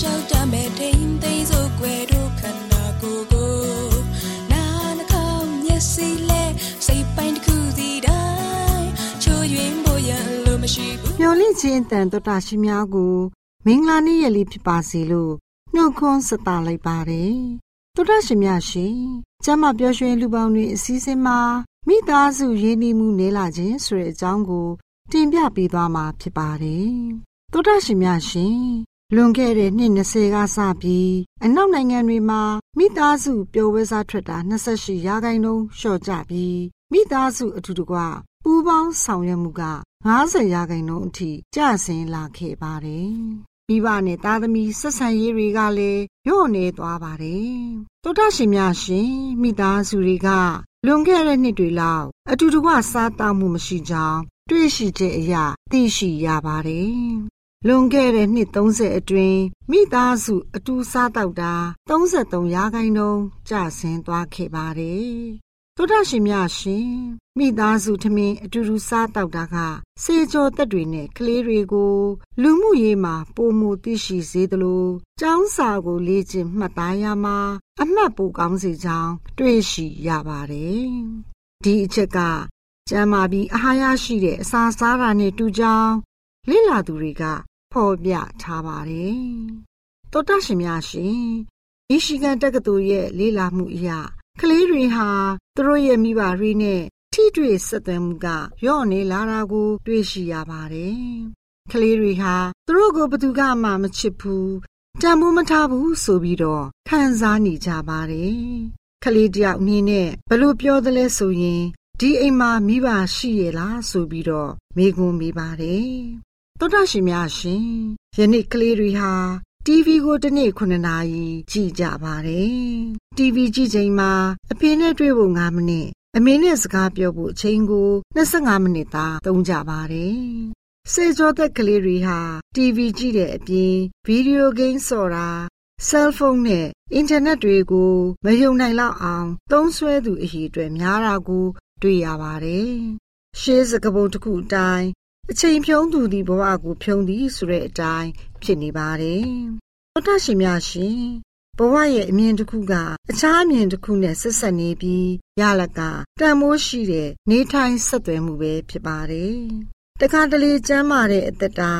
လိုက်လျှောက်တမဲ့ထိန်သိမ်းစို့ွယ်တို့ခန္ဓာကိုယ်ကိုနာနှကောင်းမျက်စိလဲစိတ်ပိုင်းတစ်ခုစီတိုင်းချိုးယွင်းဖို့ရလို့မရှိဘူးမျော်လင့်ခြင်းတန်တော်တာရှိများကိုမင်္ဂလာနေ့ရက်လေးဖြစ်ပါစေလို့နှုတ်ခွန်းဆက်တာလိုက်ပါတယ်တော်တာရှိများရှင်ကျမပျော်ရွှင်လူပေါင်းတွေအစည်းအဝေးမှာမိသားစုရင်းနှီးမှုနေလာခြင်းဆိုတဲ့အကြောင်းကို တင်ပြပေးသွားမှာဖြစ်ပါတယ်တော်တာရှိများရှင် လွန်ခဲ့တဲ့နှစ်20ကစပြီးအနောက်နိုင်ငံတွေမှာမိသားစုပျော်ပွဲစားထွက်တာ28ရာခိုင်နှုန်းလျှော့ကျပြီးမိသားစုအထူးတကွပူးပေါင်းဆောင်ရွက်မှုက90ရာခိုင်နှုန်းအထိကျဆင်းလာခဲ့ပါတယ်။မိဘနဲ့သားသမီးဆက်ဆံရေးတွေကလည်းညှော့နေသွားပါတယ်။တောတရှင်များရှင်မိသားစုတွေကလွန်ခဲ့တဲ့နှစ်တွေလောက်အတူတကွစားတောက်မှုမရှိကြောင်းတွေ့ရှိချက်အရသိရှိရပါတယ် လွန်ခဲ့တဲ့နှစ်30အတွင်းမိသားစုအတူစားတောက်တာ33ရာခိုင်နှုန်းကျဆင်းသွားခဲ့ပါတယ်။သောတာရှင်များရှင်မိသားစုထမင်းအတူတူစားတောက်တာကစေကျော်သက်တွေနဲ့ကလေးတွေကို လူမှုရေးမှာပုံမူသိရှိစေသလိုကျောင်းစာကိုလေ့ကျင့်မှတ်သားရမှာအမှတ်ပိုကောင်းစေကြောင်းတွေ့ရှိရပါတယ်။ဒီအချက်ကကျမ်းမာပြီးအာဟာရရှိတဲ့အစာစားတာနဲ့တူကြောင်းလေ့လာသူတွေက ဖော်ပြထားပါတယ်။တောတရှင်များရှင်မီရှီဂန်တက္ကသိုလ်ရဲ့လေ့လာမှုအရကလေးတွေဟာသူတို့ရဲ့မိဘတွေနဲ့ထိတွေ့ဆက်သွယ်မှုကရော့နေလာတာကို တွေ့ရှိရပါတယ်။ကလေးတွေဟာသူတို့ကိုဘသူကမှမချစ်ဘူးတန်ဖိုးမထားဘူးဆိုပြီးတော့ခံစားနေကြပါတယ်။ကလေးတယောက်အနေနဲ့ဘလို့ပြောသလဲဆိုရင်ဒီအိမ်မှာမိဘရှိရလားဆိုပြီးတော့မေးခွန်းမေးပါတယ် တော်တော်ရှင်များရှင်ယနေ့ကလေးတွေဟာ TV ကိုတစ်နေ့9နာရီကြည့်ကြပါတယ်။ TV ကြည့်ချိန်မှာအဖေနဲ့တွေ့ဖို့9မိနစ်အမေနဲ့စကားပြောဖို့အချိန်ကို25မိနစ်သာသုံးကြပါတယ်။စေကျော်သက်ကလေးတွေဟာ TV ကြည့်တဲ့အပြင်ဗီဒီယိုဂိမ်းဆော်တာဆဲလ်ဖုန်းနဲ့အင်တာနက်တွေကိုမယုံနိုင်လောက်အောင် သုံးစွဲသူအရေအတွက်များတာကို တွေ့ရပါတယ်။ရှေးစကပုံတစ်ခုအတိုင်း အချိန်ဖြုံးသူသည်ဘဝကိုဖြုံးသည်ဆိုတဲ့အတိုင်းဖြစ်နေပါတယ်။သောတာရှင်များရှင်ဘဝရဲ့အမြင်တစ်ခုကအခြားအမြင်တစ်ခုနဲ့ဆက်ဆက်နေပြီးရလကတန်မိုးရှိတဲ့နေထိုင်ဆက်သွယ်မှုပဲဖြစ်ပါတယ်။တခါတလေကျမ်းမာတဲ့အသက်တာ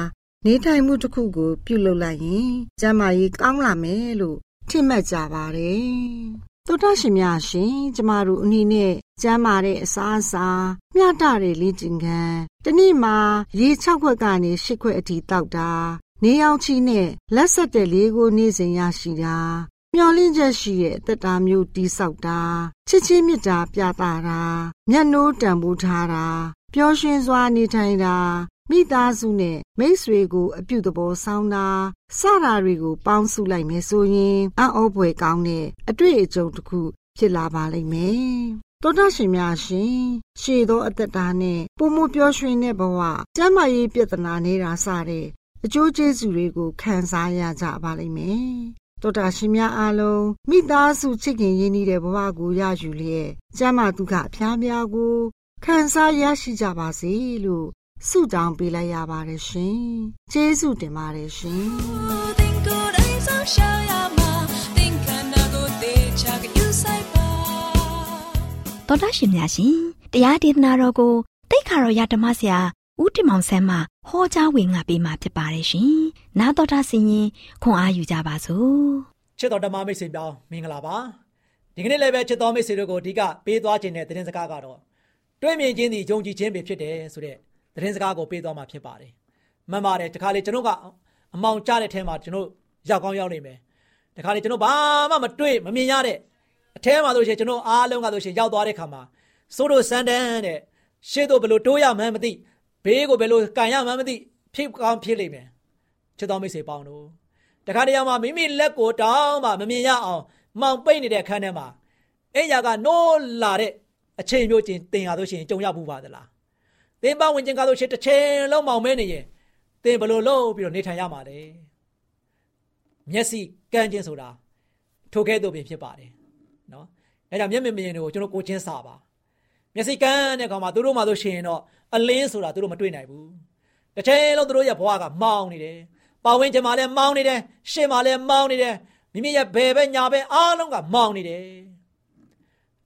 နေထိုင်မှုတစ်ခုကို ပြုလုပ်လိုက်ရင်ကျမ်းမာရေးကောင်းလာမယ်လို့ထင်မှတ်ကြပါတယ်။သောတာရှင်များရှင် ကျမတို့အနေနဲ့ ကျမ်းမာတဲ့အစားအစာမျှတတဲ့လေ့ကျင့်ခန်းတနေ့မှာရေ6ခွက်ကနေ10ခွက်အထိတောက်တာနေအောင်ချီနဲ့လက်ဆက်တဲ့လေးကိုနေစဉ်ရရှိတာမျောလင့်ချက်ရှိတဲ့အသက်တာမျိုးတိဆောက်တာချစ်ချင်းမြတ်တာပြတာတာမျက်နှိုးတန်ဖိုးထားတာပျော်ရွှင်စွာနေထိုင်တာမိသားစုနဲ့မိတ်ဆွေကို အပြုသဘောဆောင်တာစတာတွေကို ပေါင်းစုလိုက်မယ်ဆိုရင်အံ့ဩဖွယ်ကောင်းတဲ့အတွေ့အကြုံတစ်ခုဖြစ်လာပါလိမ့်မယ်။ သောတာရှင်များရှင်ရှေသောအသက်တာနဲ့ပုံမပျော်ရွှင်တဲ့ဘဝကျမ်းမာရေးပြဿနာနေတာစတဲ့အကျိုးကျေးဇူးတွေကိုခံစားရကြပါလိမ့်မယ်။တောတာရှင်များအားလုံးမိသားစုချစ်ခင်ရင်းနှီးတဲ့ဘဝကိုရယူလျက်ကျမ်းမာဒုက္ခအဖျားများကိုခံစားရရှိကြပါစေလို့ဆုတောင်းပေးလိုက်ရပါတယ်ရှင်။ကျေးဇူးတင်ပါတယ်ရှင်။ တော်တာရှင်များရှင်တရားဒေသနာတော်ကိုတိတ်ခါတော်ရဓမ္မဆရာဦးတင်မောင်ဆန်းမှဟောကြားဝင်ငါပေးมาဖြစ်ပါတယ်ရှင်။နာတော်တာဆင်ရင်ခွန်အားယူကြပါစို့။ချစ်တော်ဓမ္မမိတ်ဆွေပြောင်းမင်္ဂလာပါ။ဒီကနေ့လည်းပဲချစ်တော်မိတ်ဆွေတို့ကိုအဓိကပေးသွားခြင်းတဲ့သတင်းစကားကတော့တွေ့မြင်ခြင်းသည်ယုံကြည်ခြင်းပဲဖြစ်တယ်ဆိုတဲ့သတင်းစကားကိုပေးသွားမှာဖြစ်ပါတယ်။မှန်ပါတယ်တခါလေကျွန်တော်ကအမောင်ကြတဲ့ထဲမှာကျွန်တော်ရောက်ကောင်းရောက်နေမယ်။တခါလေကျွန်တော်ဘာမှမတွေ့မမြင်ရတဲ့ အထဲမှာဆိုရှင်ကျွန်တော်အားလုံးကဆိုရှင်ရောက်သွားတဲ့ခါမှာစိုးတို့စန်တန်းတဲ့ရှေ့တို့ဘလို့တိုးရမှန်းမသိဘေးကိုဘယ်လိုကန်ရမှန်းမသိဖြစ်ကောင်းဖြစ်လိမ့်မယ်ချစ်တော်မိတ်ဆွေပေါင်းတို့တခါတရံမှာမိမိလက်ကိုတောင်းမှမမြင်ရအောင်မှောင်ပိတ်နေတဲ့အခန်းထဲမှာအဲ့ရကနိုးလာတဲ့အချိန်မျိုးချင်းတင်ရလို့ရှိရင်ကြုံရဘူးပါသလားသင်ပဝင်ချင်းကားလို့ရှိရင်တစ်ချိန်လုံးမောင်မဲနေရင်သင်ဘယ်လိုလုပ်ပြီးတော့နေထိုင်ရမှာလဲမျက်စိကန်းခြင်းဆိုတာထိုကဲ့သို့ပင်ဖြစ်ပါတယ် နော်အဲ့ဒါမျက်မြင်မြင်တွေကိုကျွန်တော်ကိုချင်းစာပါမျက်စိကန်းတဲ့ကောင်မှာသူတို့မှဆိုရှင်တော့အလင်းဆိုတာသူတို့မတွေ့နိုင်ဘူးတစ်ချိန်လုံးသူတို့ရဲ့ဘဝကမောင်းနေတယ်ပါဝင်ချင်မှလည်းမောင်းနေတယ်ရှေ့မှလည်းမောင်းနေတယ်မိမိရဲ့ဘယ်ပဲညာပဲအားလုံးကမောင်းနေတယ်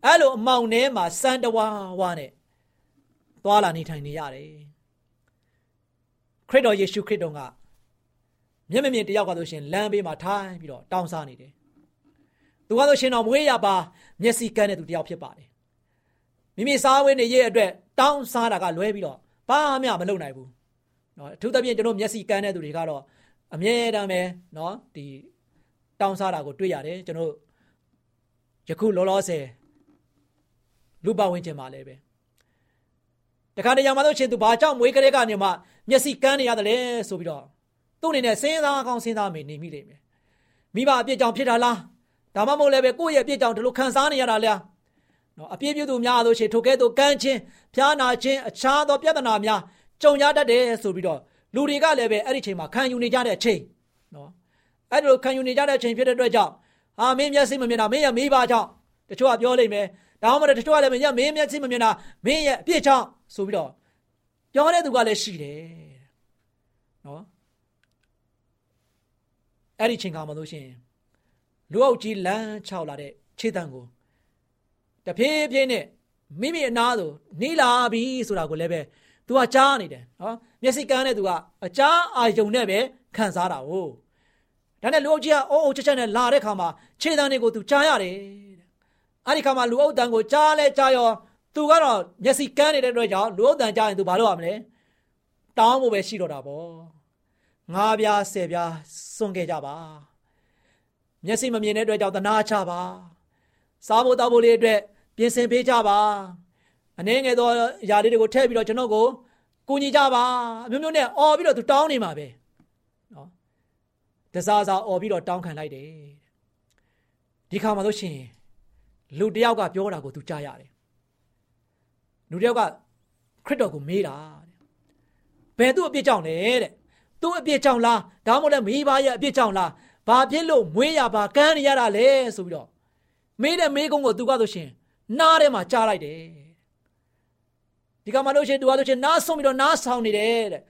အဲ့လိုအမောင်ထဲမှာစံတဝါဝါနဲ့သွာလာနေထိုင်နေရတယ်ခရစ်တော်ယေရှုခရစ်တော်ကမျက်မမြင်တယောက်ကဆိုရှင်လမ်းဘေးမှာထိုင်ပြီးတော့တောင်းစားနေတယ် သူကဆိုရှင်တော့မွေးရပါမျက်စိကန်းတဲ့သူတယောက်ဖြစ်ပါတယ်မိမိစားဝဲနေရဲ့အတွက်တောင်းစားတာကလွဲပြီးတော့ဘာမှမလုပ်နိုင်ဘူးเนาะအထူးသဖြင့်ကျွန်တော်မျက်စိကန်းတဲ့သူတွေကတော့အမြဲတမ်းပဲเนาะဒီတောင်းစားတာကိုတွေ့ရတယ်ကျွန်တော်ယခုလောလောဆယ်လူပဝင်ခြင်းမှာလည်းပဲတခါတရံမှာတော့ရှင်သူဘာကြောင့်မွေးကလေးကနေမှမျက်စိကန်းနေရတယ်လဲဆိုပြီးတော့သူ့အနေနဲ့စဉ်းစားကောင်းစဉ်းစားမိနေမိလိမ့်မယ်မိဘအပြစ်ကြောင့်ဖြစ်တာလား ဒါမှမဟုတ်လည်းပဲကိုယ့်ရဲ့အပြစ်ကြောင့်ဒီလိုခံစားနေရတာလားနော်အပြည့်ပြုသူများလို့ရှိရင်ထိုကဲ့သို့ကန်းချင်းဖျားနာခြင်းအခြားသောပြဿနာများကြုံရတတ်တယ်ဆိုပြီးတော့လူတွေကလည်းပဲအဲ့ဒီချိန်မှာခံယူနေကြတဲ့အချိန်နော်အဲ့ဒီလိုခံယူနေကြတဲ့အချိန်ဖြစ်တဲ့အတွက်ကြောင့်အာမင်းမျက်စိမမြင်တာမင်းရဲ့မိဘကြောင့်တချို့ကပြောလိမ့်မယ်ဒါမှမဟုတ်တချို့ကလည်းမင်းရဲ့မင်းမျက်စိမမြင်တာမင်းရဲ့အပြစ်ကြောင့်ဆိုပြီးတော့ပြောတဲ့သူကလည်းရှိတယ်နော်အဲ့ဒီချိန်ခါမှာလို့ရှိရင် လူအုပ်ကြီးလမ်းချောက်လာတဲ့ခြေတံကိုတဖြည်းဖြည်းနဲ့မိမိအနာသို့နေလာပြီဆိုတာကိုလည်းပဲ तू ကကြားနေတယ်နော်မျက်စိကန်းနဲ့ तू ကအကြားအာယုံနဲ့ပဲခံစားတာဟုတ်ဒါနဲ့လူအုပ်ကြီးကအိုးအိုးချက်ချက်နဲ့လာတဲ့ခါမှာခြေတံတွေကို तू ကြားရတယ်အဲ့ဒီခါမှာလူအုပ်တန်ကိုကြားလဲကြားရော तू ကတော့မျက်စိကန်းနေတဲ့အတွက်ကြောင့်လူအုပ်တန်ကြားရင် तू ဘာလုပ်ရမလဲတောင်းဖို့ပဲရှိတော့တာပေါ့ငါးပြားဆယ်ပြားစွန့်ခဲ့ကြပါ မျက်စိမမြင်တဲ့အတွက်ကြောင့်တနာချပါစားဖို့တောက်ဖို့လေးအတွက်ပြင်ဆင်ပေးကြပါအနည်းငယ်သောຢာလေးတွေကိုထည့်ပြီးတော့ကျွန်တော်ကိုကူညီကြပါအမျိုးမျိုးနဲ့អော်ပြီးတော့သူတောင်းနေမှာပဲနော်တစားစားអော်ပြီးတော့တောင်းခံလိုက်တယ်ဒီခါမှာလို့ရှိရင်လူတယောက်ကပြောတာကိုသူကြားရတယ်လူတယောက်ကခရစ်တော်ကိုမေးတာဘယ်သူ့အပြစ်ကြောင့်လဲတဲ့သူ့အပြစ်ကြောင့်လားဒါမှမဟုတ်လည်းမိဘရဲ့အပြစ်ကြောင့်လား ဘာဖြစ်လို့မွေးရပါကန်းနေရတာလဲဆိုပြီးတော့မေးတဲ့မေးကုန်းကိုသူကဆိုရှင်နားထဲမှာကြားလိုက်တယ်ဒီကမှလို့ရှိရင်သူကဆိုရှင်နားဆုံးပြီးတော့နားဆောင်နေတယ်တဲ့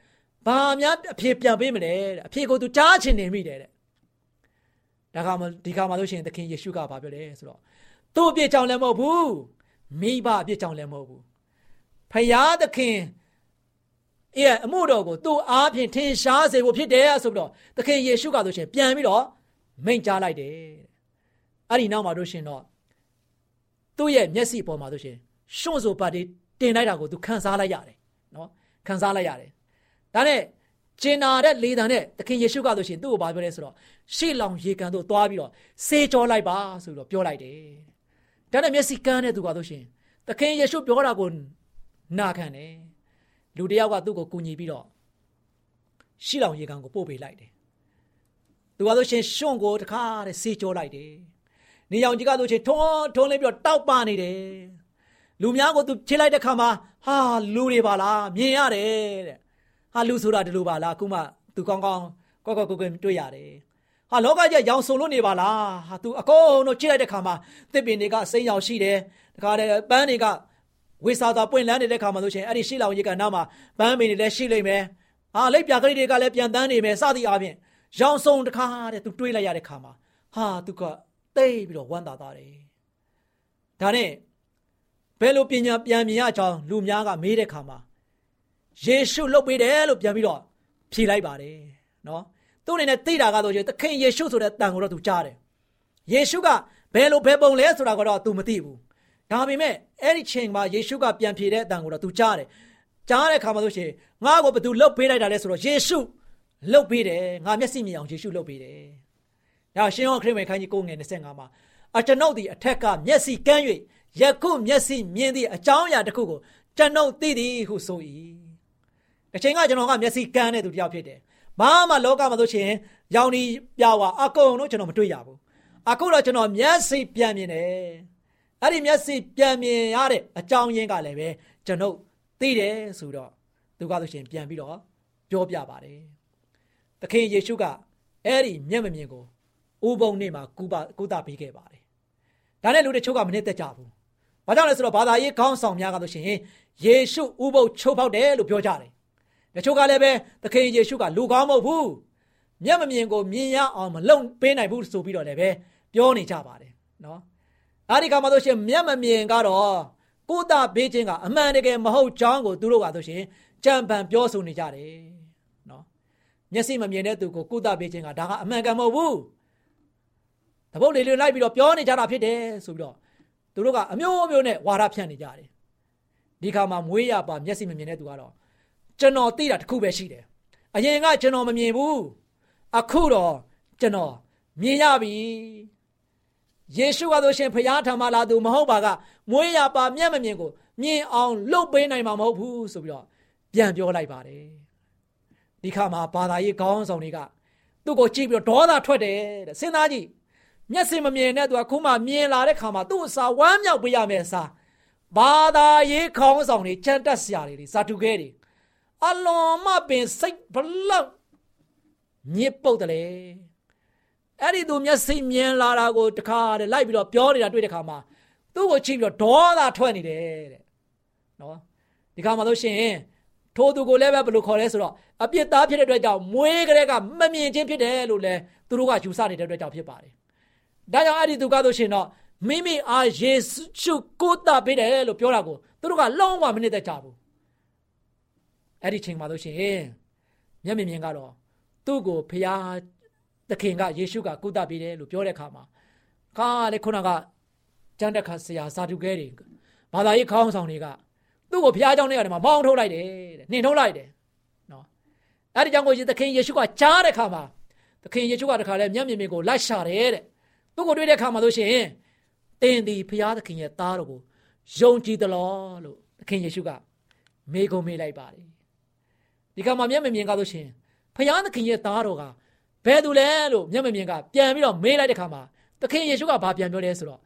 ဘာများအဖြေပြန်ပေးမလဲတဲ့အဖြေကိုသူကြားချင်နေမိတယ်တဲ့ဒါကမှဒီခါမှလို့ရှိရင်သခင်ယေရှုကဘာပြောလဲဆိုတော့သူ့အပြစ်ကြောင့်လည်းမဟုတ်ဘူးမိဘအပြစ်ကြောင့်လည်းမဟုတ်ဘူးဖယားသခင် ရဲ့အမှုတော်ကိုသူ့အားဖြင့်ထင်ရှားစေဖို့ဖြစ်တယ်ဆိုပြီးတော့သခင်ယေရှုကဆိုရှင်ပြန်ပြီးတော့မိန့်ကြားလိုက်တယ်အဲ့ဒီနောက်မှာတို့ရှင်တော့သူ့ရဲ့မျက်စိပေါ်မှာဆိုရှင်ရှွန့်ဆိုပါတီတင်လိုက်တာကိုသူခံစားလိုက်ရတယ်နော်ခံစားလိုက်ရတယ်ဒါနဲ့ကျင်နာတဲ့လေတံနဲ့သခင်ယေရှုကဆိုရှင်သူ့ကိုဘာပြောလဲဆိုတော့ရှေ့လောင်ရေကန်တို့သွားပြီးတော့စေကြောလိုက်ပါဆိုပြီးတော့ပြောလိုက်တယ်ဒါနဲ့မျက်စိကန်းတဲ့သူကဆိုရှင်သခင်ယေရှုပြောတာကိုနာခံတယ် လူတယောက်ကသူ့ကိုကူညီပြီးတော့ရှေ့လောင်ရေကန်ကိုပို့ပေးလိုက်တယ်သူကဆိုရှင်ရှွန့်ကိုတခါတဲ့စေကြောလိုက်တယ်နေရောင်ကြီးကဆိုရှင်ထုံးထုံးလေးပြီးတော့တောက်ပနေတယ်လူများကိုသူခြေလိုက်တဲ့ခါမှာဟာလူတွေပါလားမြင်ရတယ်တဲ့ဟာလူဆိုတာဒီလိုပါလားအခုမှသူကောင်းကောင်းကောက်ကောက်ကွယ်ကွယ်တွေ့ရတယ်ဟာလောကကြီးရောင်စုံလို့နေပါလားဟာသူအကုန်လုံးခြေလိုက်တဲ့ခါမှာတစ်ပင်တွေကစိမ့်ရောင်ရှိတယ်တခါတည်းပန်းတွေက ဝေစာသာပွင့်လန်းနေတဲ့ခါမှာဆိုရှင်အဲ့ဒီရှိလောင်ကြီးကနောက်မှာပန်းပင်တွေလည်းရှိလိမ့်မယ်ဟာလက်ပြကလေးတွေကလည်းပြန်တန်းနေမယ်စသည်အားဖြင့်ရောင်စုံတခါတဲ့သူတွေးလိုက်ရတဲ့ခါမှာဟာသူကတိတ်ပြီးတော့ဝမ်းသာသားတယ်ဒါနဲ့ဘယ်လိုပညာပြန်မြင်ရကြောင်းလူများကမေးတဲ့ခါမှာယေရှုလုတ်ပေးတယ်လို့ပြန်ပြီးတော့ဖြေလိုက်ပါတယ်နော်သူ့အနေနဲ့သိတာကတော့သခင်ယေရှုဆိုတဲ့တန်ကိုတော့သူကြားတယ်ယေရှုကဘယ်လိုဘယ်ပုံလဲဆိုတာကတော့ तू မသိဘူး ဒါပေမဲ့အဲ့ဒီချိန်မှာယေရှုကပြန်ဖြေတဲ့အတန်ကိုတော့ तू ကြားတယ်ကြားတဲ့ခါမှာဆိုရှင်ငါ့ကိုဘယ်သူလုတ်ပေးလိုက်တာလဲဆိုတော့ယေရှုလုတ်ပေးတယ်ငါမျက်စိမြင်အောင်ယေရှုလုတ်ပေးတယ်ဒါရှင်ယောခရစ်ဝင်ခန်းကြီး9ငယ်25မှာအကျွန်ုပ်ဒီအထက်ကမျက်စိကန်း၍ယခုမျက်စိမြင်သည့်အကြောင်းအရာတစ်ခုကိုကျွန်ုပ်သိသည်ဟုဆို၏တစ်ချိန်ကကျွန်တော်ကမျက်စိကန်းတဲ့သူတယောက်ဖြစ်တယ်ဘာမှလောကမှာဆိုရှင်ရောင်ဒီပြဝါအကုန်လုံးကျွန်တော်မတွေ့ရဘူးအခုတော့ကျွန်တော်မျက်စိပြန်မြင်တယ် အဲ့ဒီမျက်စိပြန်မြင်ရတဲ့အကြောင်းရင်းကလည်းပဲကျွန်ုပ်သိတယ်ဆိုတော့သူကဆိုရှင်ပြန်ပြီးတော့ပြောပြပါတယ်သခင်ယေရှုကအဲ့ဒီမျက်မမြင်ကိုဥပုံနေ့မှာကုပကုသပေးခဲ့ပါတယ်ဒါနဲ့လူတချို့ကမနစ်သက်ကြဘူး။ဘာကြောင့်လဲဆိုတော့ဘာသာရေးခေါင်းဆောင်များကဆိုရှင်ယေရှုဥပုပ်ချိုးဖောက်တယ်လို့ပြောကြတယ်။တချို့ကလည်းပဲသခင်ယေရှုကလူကောင်းမဟုတ်ဘူး။မျက်မမြင်ကိုမြင်ရအောင်မလုံပေးနိုင်ဘူးဆိုပြီးတော့လည်းပဲပြောနေကြပါတယ်နော်။ အဲဒီကမှဆိုရှင်မျက်မမြင်ကတော့ကိုတာဘေးချင်းကအမှန်တကယ်မဟုတ်ကြောင်းကိုသူတို့ကဆိုရှင်ကြံပန်ပြောဆိုနေကြတယ်နော်။မျက်စိမမြင်တဲ့သူကိုကိုတာဘေးချင်းကဒါကအမှန်ကန်မဟုတ်ဘူး။တပုတ်လေးလေးလိုက်ပြီးတော့ပြောနေကြတာဖြစ်တယ်ဆိုပြီးတော့သူတို့ကအမျိုးမျိုးနဲ့ဝါဒဖြန့်နေကြတယ်ဒီခါမှာမွေးရပါမျက်စိမမြင်တဲ့သူကတော့ကျွန်တော်သိတာတစ်ခုပဲရှိတယ်အရင်ကကျွန်တော်မမြင်ဘူးအခုတော့ကျွန်တော်မြင်ရပြီ ယေရှုကဆိုရှင်ဖခင်ထံမှလာသူမဟုတ်ပါကမွေးရပါမျက်မမြင်ကိုမြင်အောင်လှုပ်ပေးနိုင်မှာမဟုတ်ဘူးဆိုပြီးတော့ပြန်ပြောလိုက်ပါတယ်ဒီခါမှာဘာသာရေးခေါင်းဆောင်တွေကသူ့ကိုကြည့်ပြီးတော့ဒေါသထွက်တယ်တဲ့စဉ်းစားကြည့်မျက်စိမမြင်တဲ့သူကခုမှမြင်လာတဲ့ခါမှာသူ့အစာဝမ်းမြောက်ပေးရမယ်အစားဘာသာရေးခေါင်းဆောင်တွေချမ်းတက်စရာတွေစာတူခဲတွေအလွန်မှပင်စိတ်ဘလောက်ညစ်ပုတ်တယ်လေ အဲ့ဒီသူမျက်စိမြင်လာတာကိုတခါတည်းလိုက်ပြီးတော့ပြောနေတာတွေ့တဲ့ခါမှာသူ့ကိုချိန်ပြီးတော့ဒေါသထွက်နေတယ်တဲ့နော်ဒီခါမှာလို့ရှိရင်ထိုသူကိုလည်းပဲဘယ်လိုခေါ်လဲဆိုတော့အပြစ်သားဖြစ်တဲ့အတွက်ကြောင့်မွေးကလေးကမမြင်ချင်းဖြစ်တယ်လို့လည်းသူတို့ကယူဆနေတဲ့အတွက်ကြောင့်ဖြစ်ပါတယ်ဒါကြောင့်အဲ့ဒီသူကဆိုရှင်တော့မိမိအားယေရှုကိုတာပေးတယ်လို့ပြောတာကိုသူတို့ကလုံးဝမနစ်သက်ကြဘူးအဲ့ဒီချိန်မှာဆိုရှင်မျက်မြင်မြင်ကတော့သူ့ကိုဖျား သခင်ကယေရှုကကုသပေးတယ်လို့ပြောတဲ့အခါမှာကားလေခုနကကျမ်းတက်ခါဆရာစာတုကဲတွေဘာသာရေးခေါင်းဆောင်တွေကသူ့ကိုဘုရားကျောင်းထဲကနေမှမောင်းထုတ်လိုက်တယ်တဲ့နှင်ထုတ်လိုက်တယ်နော်အဲ့ဒီကြောင့်ကိုသခင်ယေရှုကကြားတဲ့အခါမှာသခင်ယေရှုကတခါလဲမျက်မြင်မြင်ကိုလိုက်ရှာတယ်တဲ့သူ့ကိုတွေ့တဲ့အခါမှာဆိုရှင်တင်းဒီဘုရားသခင်ရဲ့သားတော်ကိုယုံကြည်သလားလို့သခင်ယေရှုကမေးခွန်းမေးလိုက်ပါတယ်ဒီကမှာမျက်မြင်မြင်ကားဆိုရှင်ဘုရားသခင်ရဲ့သားတော်က ဘယ်သူလဲလို့မျက်မမြင်ကပြန်ပြီးတော့မေးလိုက်တဲ့ခါမှာသခင်ယေရှုကဘာပြန်ပြောလဲဆိုတော့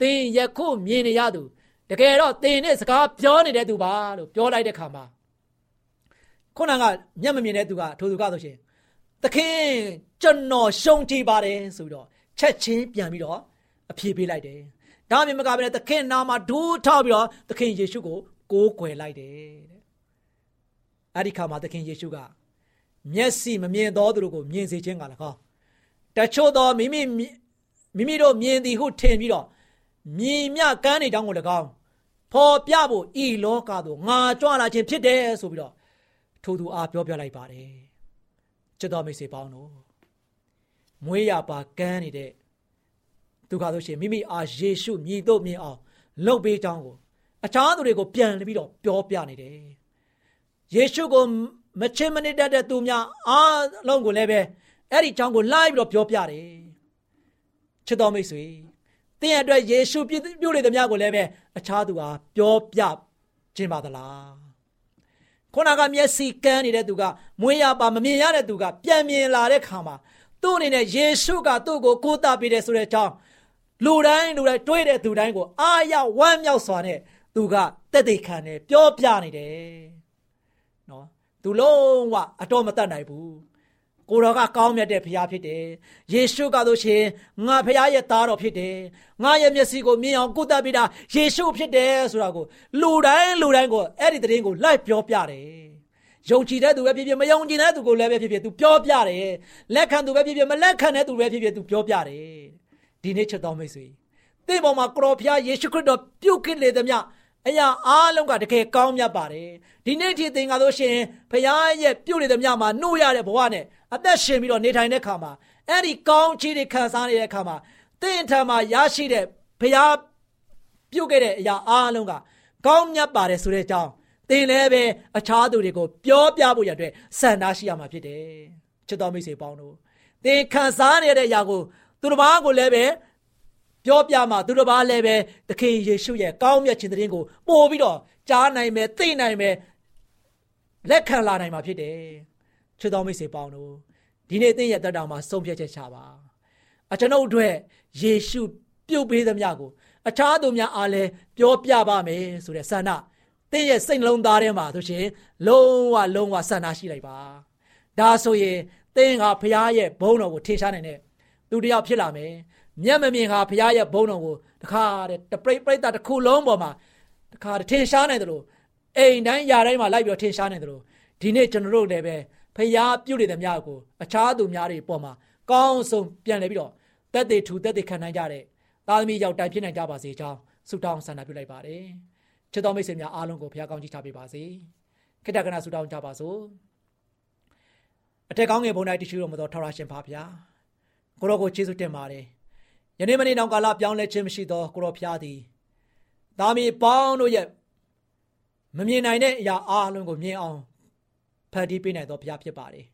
သင်ယခုမြင်နေရသူတကယ်တော့သင်နဲ့စကားပြောနေတဲ့သူပါလို့ပြောလိုက်တဲ့ခါမှာခုနကမျက်မမြင်တဲ့သူကထိုသူကဆိုရှင်သခင်ကျွန်တော်ရှုံးကြည့်ပါတယ်ဆိုပြီးတော့ချက်ချင်းပြန်ပြီးတော့အပြေးပေးလိုက်တယ်။ဒါမှမကဘဲသခင်နာမှာဒူးထောက်ပြီးတော့သခင်ယေရှုကိုကိုးကွယ်လိုက်တယ်တဲ့။အဲ့ဒီခါမှာသခင်ယေရှုက မျက်စိမမြင်သောသူတို့ကိုမြင်စေခြင်းက၎င်းတချို့သောမိမိမိမိတို့မြင်သည်ဟုထင်ပြီးတော့မြင်မြကန်းနေတောင်းကို၎င်းဖော်ပြဖို့ဤလောကသို့ငါကြွလာခြင်းဖြစ်တယ်ဆိုပြီးတော့ထိုသူအားပြောပြလိုက်ပါတယ်ချစ်တော်မိတ်ဆွေပေါင်းတို့မွေးရပါကန်းနေတဲ့သူကဆိုရှင်မိမိအားယေရှုမြည်တို့မြင်အောင်လှုပ်ပေးကြောင်းကိုအခြားသူတွေကိုပြန်ပြီးတော့ပြောပြနေတယ်ယေရှုကို မချစ်မနစ်တတ်တဲ့သူများအားလုံးကိုလည်းပဲအဲ့ဒီအကြောင်းကိုလိုက်ပြီးတော့ပြောပြတယ်ချစ်တော်မိတ်ဆွေသင်အတွက်ယေရှုပြုလေသမျှကိုလည်းပဲအခြားသူဟာပြောပြခြင်းပါသလားခုနကမျက်စိကန်းနေတဲ့သူကမွေးရပါမမြင်ရတဲ့သူကပြန်မြင်လာတဲ့ခါမှာသူ့အနေနဲ့ယေရှုကသူ့ကိုကိုးတာပေးတယ်ဆိုတဲ့အကြောင်းလူတိုင်းလူတိုင်းတွေးတဲ့သူတိုင်းကိုအာရဝမ်းမြောက်စွာနဲ့သူကတက်သိခံတယ်ပြောပြနေတယ်နော် သူလုံးဝအတော်မတတ်နိုင်ဘူးကိုတော်ကကောင်းမြတ်တဲ့ဖခင်ဖြစ်တယ်။ယေရှုကဆိုရှင်ငါဖခင်ရဲ့သားတော်ဖြစ်တယ်။ငါရဲ့မျက်စိကိုမြင်အောင်ကုသပေးတာယေရှုဖြစ်တယ်ဆိုတာကိုလူတိုင်းလူတိုင်းကိုအဲ့ဒီသတင်းကိုလိုက်ပြောပြတယ်။ယုံကြည်တဲ့သူပဲဖြစ်ဖြစ်မယုံကြည်တဲ့သူကိုလည်းပဲဖြစ်ဖြစ်သူပြောပြတယ်။လက်ခံသူပဲဖြစ်ဖြစ်မလက်ခံတဲ့သူပဲဖြစ်ဖြစ်သူပြောပြတယ်။ဒီနေ့ချက်တော်မိတ်ဆွေ။ဒီပေါ်မှာကရောဖခင်ယေရှုခရစ်တော်ပြုတ်ခစ်လေသမျှ အရာအားလုံးကတကယ်ကောင်းမြတ်ပါတယ်ဒီနေ့ထိသင်္ကာလို့ရှင်ဖခင်ရဲ့ပြုတ်နေတဲ့မြမှာနှုတ်ရတဲ့ဘဝနဲ့အသက်ရှင်ပြီးတော့နေထိုင်တဲ့ခါမှာအဲ့ဒီကောင်းချီးတွေခံစားနေတဲ့ခါမှာသင်ထံမှာရရှိတဲ့ဖခင်ပြုတ်ခဲ့တဲ့အရာအားလုံးကကောင်းမြတ်ပါတယ်ဆိုတဲ့အကြောင်းသင်လည်းပဲအခြားသူတွေကိုပြောပြဖို့ရတဲ့ဆန္ဒရှိရမှာဖြစ်တယ်ချစ်တော်မိတ်ဆွေပေါင်းတို့သင်ခံစားနေတဲ့အရာကိုသူတစ်ပါးကိုလည်းပဲ ပြောပြမှသူတစ်ပါးလည်းပဲသခင်ယေရှုရဲ့ကောင်းမြတ်ခြင်းတဲ့ရင်ကိုပို့ပြီးတော့ကြားနိုင်မယ်သိနိုင်မယ်လက်ခံလာနိုင်မှာဖြစ်တယ်ချစ်တော်မိတ်ဆွေပေါင်းတို့ဒီနေ့သင်ရဲ့တက်တောင်မှာဆုံးဖြတ်ချက်ချပါအကျွန်ုပ်တို့ယေရှုပြုတ်ပေးသမျှကိုအခြားသူများအားလည်းပြောပြပါမယ်ဆိုတဲ့ဆန္ဒသင်ရဲ့စိတ်လုံးသားထဲမှာဆိုရှင်လုံးဝလုံးဝဆန္ဒရှိလိုက်ပါဒါဆိုရင်သင်ကဘုရားရဲ့ဘုန်းတော်ကိုထင်ရှားနိုင်တဲ့ သူတယောက်ဖြစ်လာမယ်မျက်မမြင်ဟာဘုရားရဲ့ဘုန်းတော်ကိုတခါတဲ့တပိတ်ပိတ်တာတစ်ခုလုံးပေါ်မှာတခါထင်ရှားနိုင်တယ်လို့အိမ်တိုင်းຢာတိုင်းမှာလိုက်ပြီးထင်ရှားနိုင်တယ်လို့ဒီနေ့ကျွန်တော်တို့လည်းပဲဖျားပြုတ်နေတဲ့များကိုအခြားသူများတွေပေါ်မှာကောင်းဆုံးပြန်လဲပြီးတော့တက်သေးထူတက်သေးခံနိုင်ကြတဲ့သားသမီးရောက်တိုင်ဖြစ်နိုင်ကြပါစေကြောင်းဆုတောင်းဆန္ဒပြုလိုက်ပါတယ်ချစ်တော်မိတ်ဆွေများအားလုံးကိုဖျားကောင်းကြီးချပေးပါစေခိတ္တကနာဆုတောင်းကြပါစို့အထက်ကောင်းငယ်ဘုံတိုင်းတရှိတော်မတော်ထာဝရရှင်ဖာဖျား ကိုရောကိုကျေးဇူးတင်ပါတယ်ယနေ့မနေ့တောင်ကာလပြောင်းလဲခြင်းမရှိသောကိုရောဖျားသည်သားမီးပေါင်းတို့ရဲ့မမြင်နိုင်တဲ့အရာအားလုံးကိုမြင်အောင်ဖန်တီးပေးနိုင်သောဘုရားဖြစ်ပါတယ်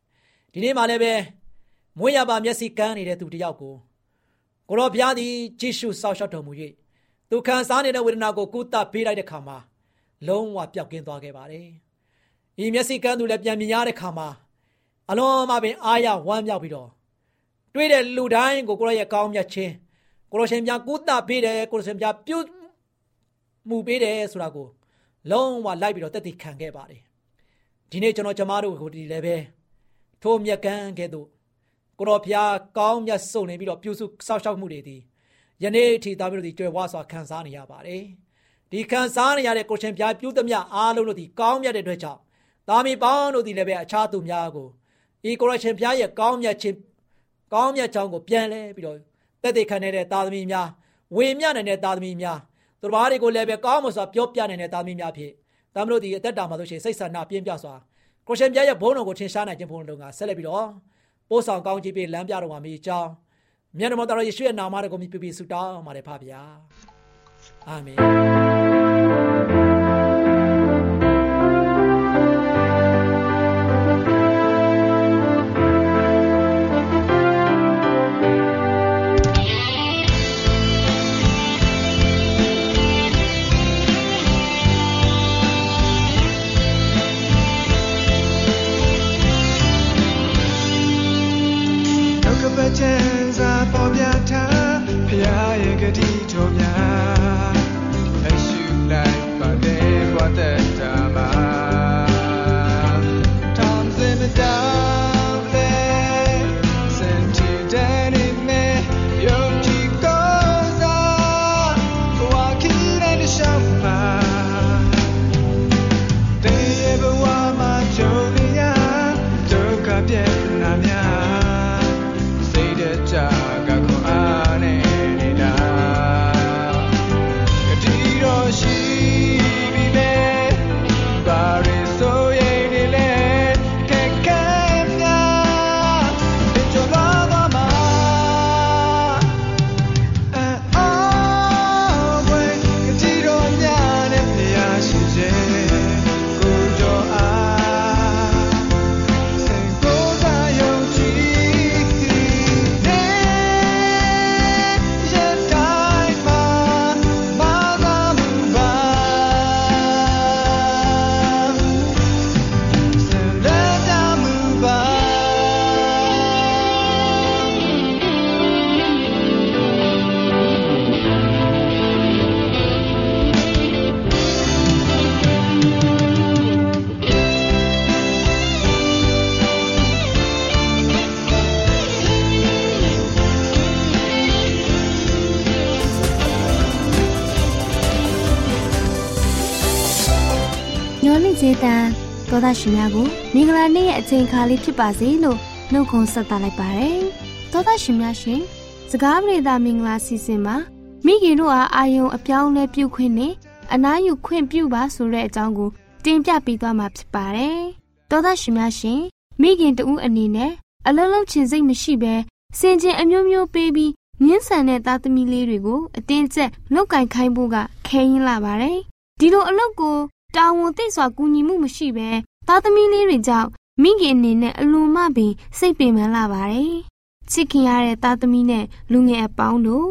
ဒီနေ့မှလည်းပဲမွေးရပါမျက်စိကန်းနေတဲ့သူတယောက်ကိုကိုရောဘုရားသည်ကြည့်ရှုစောင့်ရှောက်တော်မူ၍သူခံစားနေတဲ့ဝေဒနာကိုကုသပေးလိုက်တဲ့ခါမှာလုံးဝပျောက်ကင်းသွားခဲ့ပါတယ်။ဤမျက်စိကန်းသူလည်းပြန်မြင်ရတဲ့ခါမှာအလွန်မှပင်အားရဝမ်းမြောက်ပြီးတော့ တွေ့တဲ့လူတိုင်းကိုကိုရောရဲ့ကောင်းမြတ်ခြင်းကိုရောရှင်ပြကုသပေးတယ်ကိုရောရှင်ပြပြုမှုပေးတယ်ဆိုတာကိုလုံးဝလိုက်ပြီးတော့တက်တည်ခံခဲ့ပါတယ်ဒီနေ့ကျွန်တော်ကျမတို့ကိုဒီလည်းပဲထိုးမြက်ကန်းကဲ့သို့ကိုတော်ဖျားကောင်းမြတ်စုံနေပြီးတော့ပြုစုစောက်ရှောက်မှုတွေဒီယနေ့အထိသားမျိုးတို့ဒီကြွယ်ဝစွာခံစားနေရပါတယ်ဒီခံစားနေရတဲ့ကိုရှင်ဖျားပြုသမျှအားလုံးတို့ဒီကောင်းမြတ်တဲ့အတွက်ကြောင့်သားမီးပေါင်းတို့ဒီလည်းပဲအခြားသူများကိုဤကိုရရှင်ဖျားရဲ့ကောင်းမြတ်ခြင်း ကောင်းမြတ်ကြောင်းကိုပြန်လဲပြီးတော့တက်တဲ့ခံနေတဲ့သားသမီးများဝေမျှနိုင်တဲ့သားသမီးများသူတော်ဘာတွေကိုလည်းပဲကောင်းမွန်စွာပြောပြနိုင်တဲ့သားသမီးများဖြစ်ဒါမလို့ဒီအသက်တာမှာဆိုရှင်စိတ်ဆန္ဒပြင်းပြစွာကိုရှင်ပြရဲ့ဘုန်းတော်ကိုထင်ရှားနိုင်ခြင်းဘုန်းတော်ကဆက်လက်ပြီးတော့ပို့ဆောင်ကောင်းချီးပေးလမ်းပြတော်မှာမိကြောင်းမြတ်တော်တော်ယေရှုရဲ့နာမတော်ကိုမြည်ပြီးဆုတောင်းပါတယ်ဖပါဗျာအာမင် ကျေးတန်သောသားရှင်များကိုမင်္ဂလာနေ့ရဲ့အချိန်အခါလေးဖြစ်ပါစေလို့နှုတ်ခွန်းဆက်သလိုက်ပါတယ်သောသားရှင်များရှင်စကားပြေတာမင်္ဂလာစီစဉ်မှာမိခင်တို့အားအာယုံအပြောင်းလဲပြုခွင့်နဲ့အနားယူခွင့်ပြုပါဆိုတဲ့အကြောင်းကိုတင်ပြပေးသွားမှာဖြစ်ပါတယ်သောသားရှင်များရှင်မိခင်တဦးအနေနဲ့အလုံးလုံးချင်စိတ်မရှိဘဲစင်ကျင်အမျိုးမျိုးပေးပြီးညှင်းဆန်တဲ့သားသမီးလေးတွေကိုအတင်းကျပ်လောက်ကင်ခိုင်းဖို့ကခဲရင်လာပါတယ်ဒီလိုအလုပ်ကို တာဝန်သိစွာကူညီမှုမရှိဘဲသားသမီးလေးတွေကြောင့်မိခင်အနေနဲ့အလွန်မှပင်စိတ်ပင်ပန်းလာပါတယ်။ချစ်ခင်ရတဲ့သားသမီးနဲ့လူငယ်အပေါင်းတို့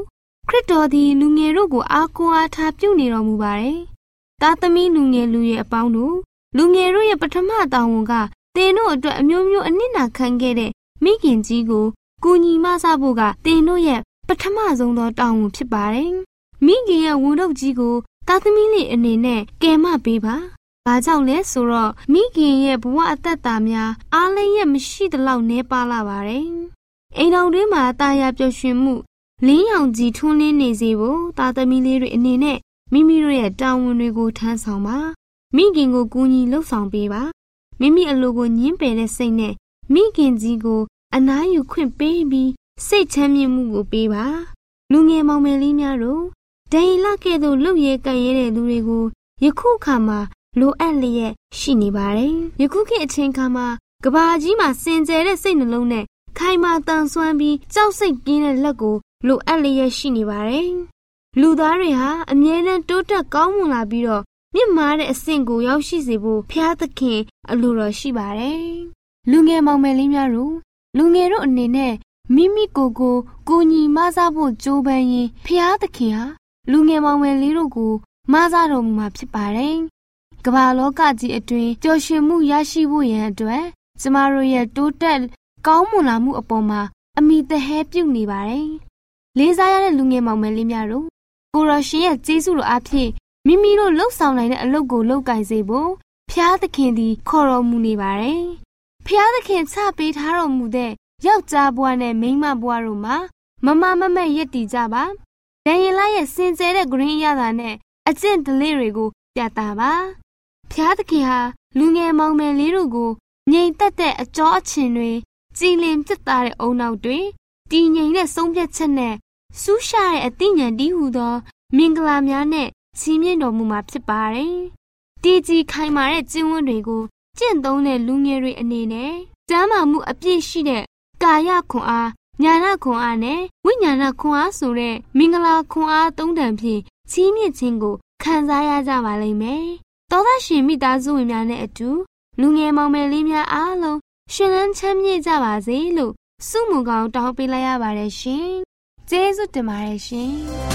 ခရစ်တော်သည်လူငယ်တို့ကိုအားကိုးအားထားပြုနေတော်မူပါတယ်။သားသမီးလူငယ်လူရဲ့အပေါင်းတို့လူငယ်တို့ရဲ့ပထမတာဝန်ကတင်တို့အတွက်အမျိုးမျိုးအနစ်နာခံခဲ့တဲ့မိခင်ကြီးကိုကူညီမဆဖို့ကတင်တို့ရဲ့ပထမဆုံးသောတာဝန်ဖြစ်ပါတယ်။မိခင်ရဲ့ဝန်ထုတ်ကြီးကို သားသမီးလေးအနေနဲ့ကယ်မပေးပါ။ဘာကြောင့်လဲဆိုတော့မိခင်ရဲ့ဘဝအသက်တာများအားလည်းရဲ့မရှိသလောက်နှဲပါလာပါတယ်။အိမ်တော်တွင်းမှာတာယာပျော်ရွှင်မှုလင်းရောင်ကြီးထွန်းလင်းနေစေဖို့သားသမီးလေးတွေအနေနဲ့မိမိတို့ရဲ့တာဝန်တွေကိုထမ်းဆောင်ပါ။မိခင်ကိုကူညီလှုပ်ဆောင်ပေးပါ။မိမိအလိုကိုညှင်းပယ်တဲ့စိတ်နဲ့မိခင်ကြီးကိုအနားယူခွင့်ပေးပြီးစိတ်ချမ်းမြေ့မှုကိုပေးပါ။လူငယ်မောင်မယ်လေးများတို့ ဒိန်လကဲ့သို့လှုပ်ရဲကဲ့ရဲတဲ့လူတွေကိုယခုခါမှာလိုအပ်လျက်ရှိနေပါတယ်။ယခုခေတ်အချိန်ခါမှာကဘာကြီးမှာစင်ကြယ်တဲ့စိတ်နှလုံးနဲ့ခိုင်မာတန်ဆွမ်းပြီးကြောက်စိတ်ပြင်းတဲ့လက်ကိုလိုအပ်လျက်ရှိနေပါတယ်။လူသားတွေဟာအမြဲတမ်းတိုးတက်ကောင်းမွန်လာပြီးတော့မြင့်မားတဲ့အဆင့်ကိုရောက်ရှိစေဖို့ဖျားသခင်အလိုတော်ရှိပါတယ်။လူငယ်မောင်မယ်လေးများတို့လူငယ်တို့အနေနဲ့မိမိကိုယ်ကိုကိုညီမဆဖို့ကြိုးပမ်းရင်ဖျားသခင်ဟာ လူငယ်မောင်မယ်လေးတို့ကိုမဆတော်မူမှာဖြစ်ပါတယ်။ကမ္ဘာလောကကြီးအတွင်းပျော်ရွှင်မှုရရှိဖို့ရန်အတွက်ကျမတို့ရဲ့တိုးတက်ကောင်းမွန်လာမှုအပေါ်မှာအမိသဟဲပြုနေပါတယ်။လေးစားရတဲ့လူငယ်မောင်မယ်လေးများတို့ကိုရရှင်ရဲ့ကျေးဇူးတော်အဖြစ်မိမိတို့လှုပ်ဆောင်နိုင်တဲ့အလုပ်ကိုလုပ်ကင်စေဖို့ဖျားသခင်သည်ခေါ်တော်မူနေပါတယ်။ဖျားသခင်ချပေးထားတော်မူတဲ့ယောက်ျားဘဝနဲ့မိန်းမဘဝတို့မှာမမမမက်ရည်တည်ကြပါ ဒန်ရင်လာရဲ့စင်ကြဲတဲ့ဂရင်းရတာနဲ့အကျင့်ဒလေးတွေကိုပြတာပါဖျားသခင်ဟာလူငယ်မောင်မယ်လေးတို့ကိုငြိမ်သက်တဲ့အကြောအချင်းတွေကြည်လင်ပြတ်သားတဲ့အုံနောက်တွေတည်ငြိမ်တဲ့ဆုံးဖြတ်ချက်နဲ့စူးရှာတဲ့အသိဉာဏ်တည်ဟူသော မင်္ဂလာများနဲ့ချီးမြှင့်တော်မူမှာဖြစ်ပါတယ်။တည်ကြည်ခိုင်မာတဲ့ကျင့်ဝတ်တွေကိုကျင့်သုံးတဲ့လူငယ်တွေအနေနဲ့ကျမ်းမာမှုအပြည့်ရှိတဲ့ကာယခွန်အား ညာနာခွန်အားနဲ့ဝိညာဏခွန်အားဆိုတဲ့မင်္ဂလာခွန်အားသုံးတန်ဖြင့်ချီးမြှင့်ခြင်းကိုခံစားရကြပါလိမ့်မယ်။သောသားရှင်မိသားစုဝင်များနဲ့အတူလူငယ်မောင်မယ်လေးများအားလုံးရှင်လန်းချမ်းမြေ့ကြပါစေလို့ဆုမွန်ကောင်းတောင်းပေးလိုက်ရပါတယ်ရှင်။ကျေးဇူးတင်ပါတယ်ရှင်။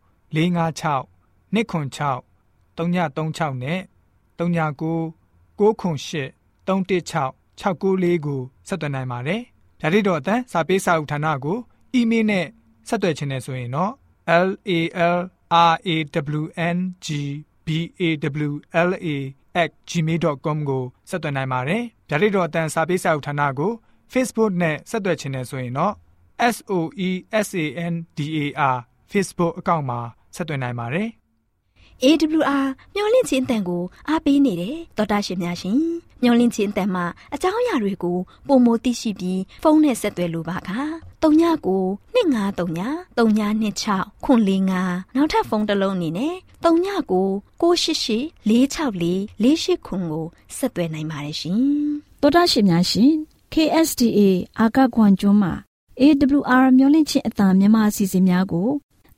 656 296 336နဲ့39 98 316 694ကိုဆက်သွင်းနိုင်ပါတယ်။ဒါ့အပြင်အတန်းစာပေးစာဥထာဏာကိုအီးမေးလ်နဲ့ဆက်သွယ်ခြင်းနဲ့ဆိုရင်တော့ l a l r a w n g b a w l a @gmail.com ကိုဆက်သွင်းနိုင်ပါတယ်။ဒါ့အပြင်အတန်းစာပေးစာဥထာဏာကို Facebook နဲ့ဆက်သွယ်ခြင်းနဲ့ဆိုရင်တော့ S O E S A N D A R Facebook အကောင့်မှာ ဆက်သွင်းနိုင်ပါတယ်။ AWR မျော်လင့်ခြင်းအတန်ကိုအားပေးနေတယ်တော်တာရှင်များရှင်မျော်လင့်ခြင်းအတန်မှာအကြောင်းအရာတွေကိုပုံမသိရှိပြီးဖုန်းနဲ့ဆက်သွယ်လိုပါက39 2939 3926ခွန်45နောက်ထပ်ဖုန်းတစ်လုံးအနေနဲ့39 688 464 48ခွန်ကိုဆက်သွယ်နိုင်ပါတယ်ရှင်တော်တာရှင်များရှင် KSTA အာကခွန်ကျွန်းမှာ AWR မျော်လင့်ခြင်းအတန်မြန်မာအစီအစဉ်များကို